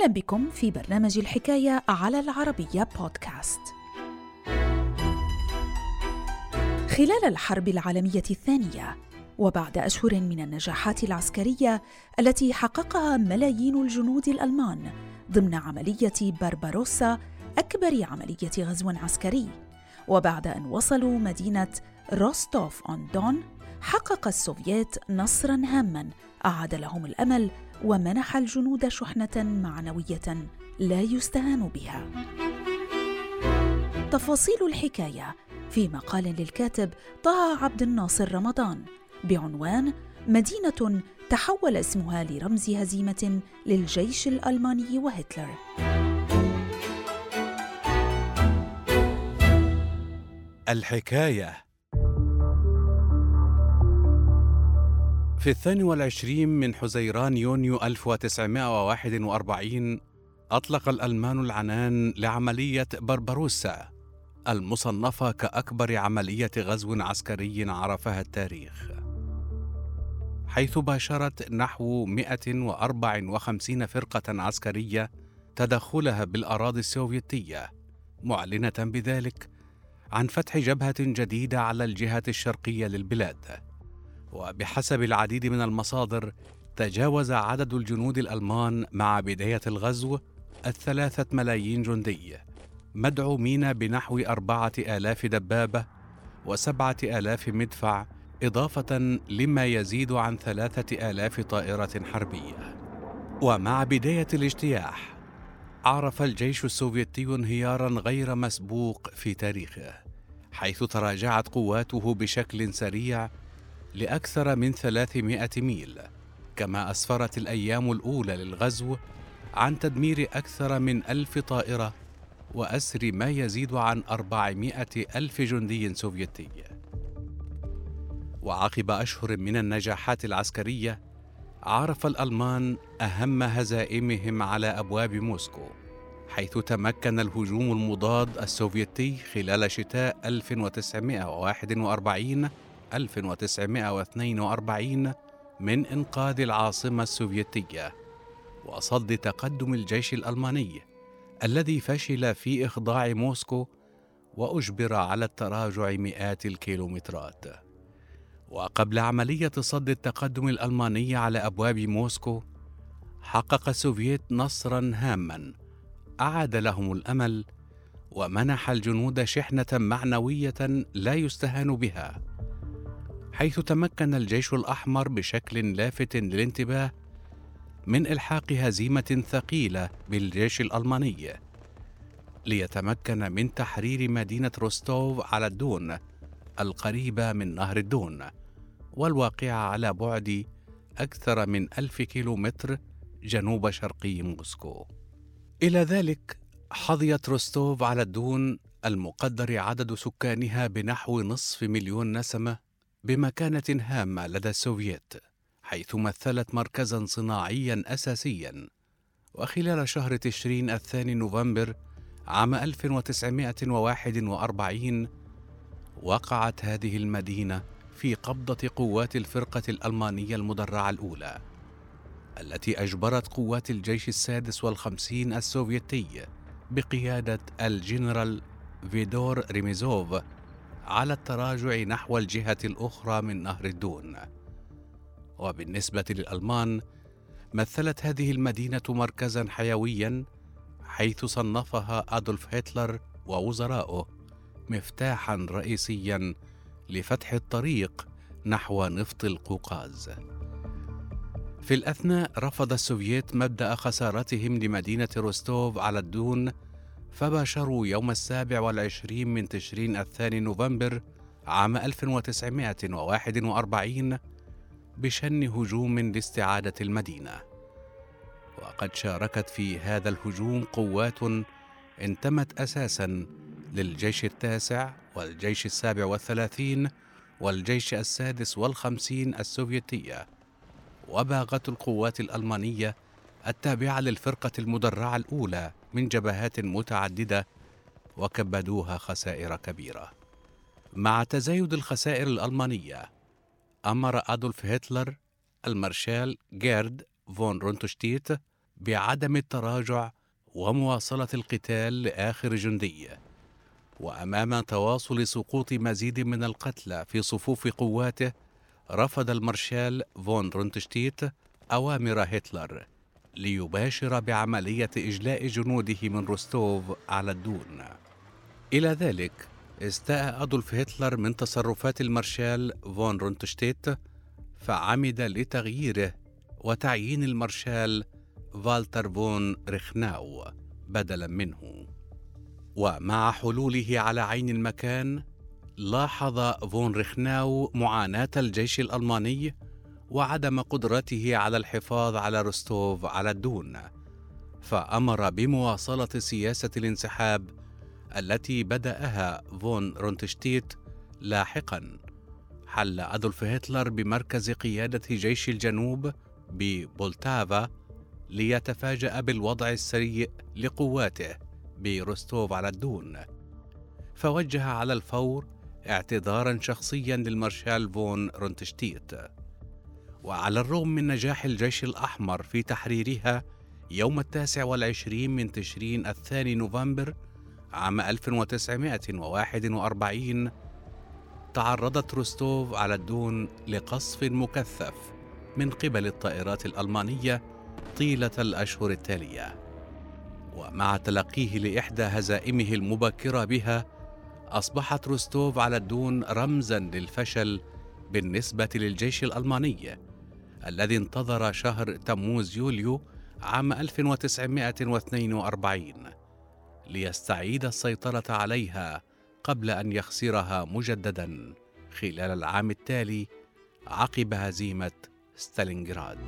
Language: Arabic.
أهلا بكم في برنامج الحكاية على العربية بودكاست. خلال الحرب العالمية الثانية وبعد أشهر من النجاحات العسكرية التي حققها ملايين الجنود الألمان ضمن عملية برباروسا أكبر عملية غزو عسكري وبعد أن وصلوا مدينة روستوف أون دون حقق السوفييت نصرا هاما أعاد لهم الأمل ومنح الجنود شحنة معنوية لا يستهان بها. تفاصيل الحكاية في مقال للكاتب طه عبد الناصر رمضان بعنوان مدينة تحول اسمها لرمز هزيمة للجيش الألماني وهتلر. الحكاية في الثاني والعشرين من حزيران يونيو 1941 أطلق الألمان العنان لعملية بربروسا المصنفة كأكبر عملية غزو عسكري عرفها التاريخ. حيث باشرت نحو 154 فرقة عسكرية تدخلها بالأراضي السوفيتية معلنة بذلك عن فتح جبهة جديدة على الجهة الشرقية للبلاد. وبحسب العديد من المصادر تجاوز عدد الجنود الألمان مع بداية الغزو الثلاثة ملايين جندي مدعومين بنحو أربعة آلاف دبابة وسبعة آلاف مدفع إضافة لما يزيد عن ثلاثة آلاف طائرة حربية. ومع بداية الاجتياح عرف الجيش السوفيتي انهيارا غير مسبوق في تاريخه حيث تراجعت قواته بشكل سريع لأكثر من 300 ميل كما أسفرت الأيام الأولى للغزو عن تدمير أكثر من ألف طائرة وأسر ما يزيد عن أربعمائة ألف جندي سوفيتي. وعقب أشهر من النجاحات العسكرية عرف الألمان أهم هزائمهم على أبواب موسكو حيث تمكن الهجوم المضاد السوفيتي خلال شتاء 1941 1942 من إنقاذ العاصمة السوفيتية وصد تقدم الجيش الألماني الذي فشل في إخضاع موسكو وأجبر على التراجع مئات الكيلومترات. وقبل عملية صد التقدم الألماني على أبواب موسكو حقق السوفييت نصرا هاما أعاد لهم الأمل ومنح الجنود شحنة معنوية لا يستهان بها. حيث تمكن الجيش الأحمر بشكل لافت للانتباه من إلحاق هزيمة ثقيلة بالجيش الألماني ليتمكن من تحرير مدينة روستوف على الدون القريبة من نهر الدون والواقعة على بعد أكثر من ألف كيلومتر جنوب شرقي موسكو. إلى ذلك حظيت روستوف على الدون المقدر عدد سكانها بنحو نصف مليون نسمة. بمكانة هامة لدى السوفييت حيث مثلت مركزا صناعيا أساسيا. وخلال شهر تشرين الثاني نوفمبر عام 1941 وقعت هذه المدينة في قبضة قوات الفرقة الألمانية المدرعة الأولى التي أجبرت قوات الجيش السادس والخمسين السوفيتي بقيادة الجنرال فيدور ريميزوف على التراجع نحو الجهة الأخرى من نهر الدون. وبالنسبة للألمان، مثلت هذه المدينة مركزا حيويا حيث صنفها أدولف هتلر ووزراؤه مفتاحا رئيسيا لفتح الطريق نحو نفط القوقاز. في الأثناء رفض السوفييت مبدأ خسارتهم لمدينة روستوف على الدون فباشروا يوم السابع والعشرين من تشرين الثاني نوفمبر عام 1941 بشن هجوم لاستعادة المدينة. وقد شاركت في هذا الهجوم قوات انتمت أساسا للجيش التاسع والجيش السابع والثلاثين والجيش السادس والخمسين السوفيتية وباغت القوات الألمانية التابعة للفرقة المدرعة الأولى من جبهات متعددة وكبدوها خسائر كبيرة. مع تزايد الخسائر الألمانية، أمر أدولف هتلر المارشال جيرد فون رونتشتيت بعدم التراجع ومواصلة القتال لآخر جندي وأمام تواصل سقوط مزيد من القتلى في صفوف قواته رفض المارشال فون رونتشتيت أوامر هتلر ليباشر بعملية إجلاء جنوده من روستوف على الدون. إلى ذلك استاء أدولف هتلر من تصرفات المارشال فون رونتشتيت فعمد لتغييره وتعيين المارشال فالتر فون ريخناو بدلا منه. ومع حلوله على عين المكان لاحظ فون ريخناو معاناة الجيش الألماني وعدم قدرته على الحفاظ على روستوف على الدون فأمر بمواصلة سياسة الانسحاب التي بدأها فون رونتشتيت لاحقا. حل أدولف هتلر بمركز قيادة جيش الجنوب ببولتافا ليتفاجأ بالوضع السيء لقواته بروستوف على الدون فوجه على الفور اعتذارا شخصيا للمارشال فون رونتشتيت. وعلى الرغم من نجاح الجيش الأحمر في تحريرها يوم التاسع والعشرين من تشرين الثاني نوفمبر عام 1941 تعرضت روستوف على الدون لقصف مكثف من قبل الطائرات الألمانية طيلة الأشهر التالية. ومع تلقيه لإحدى هزائمه المبكرة بها أصبحت روستوف على الدون رمزا للفشل بالنسبة للجيش الألماني. الذي انتظر شهر تموز يوليو عام 1942 ليستعيد السيطرة عليها قبل أن يخسرها مجددا خلال العام التالي عقب هزيمة ستالينغراد.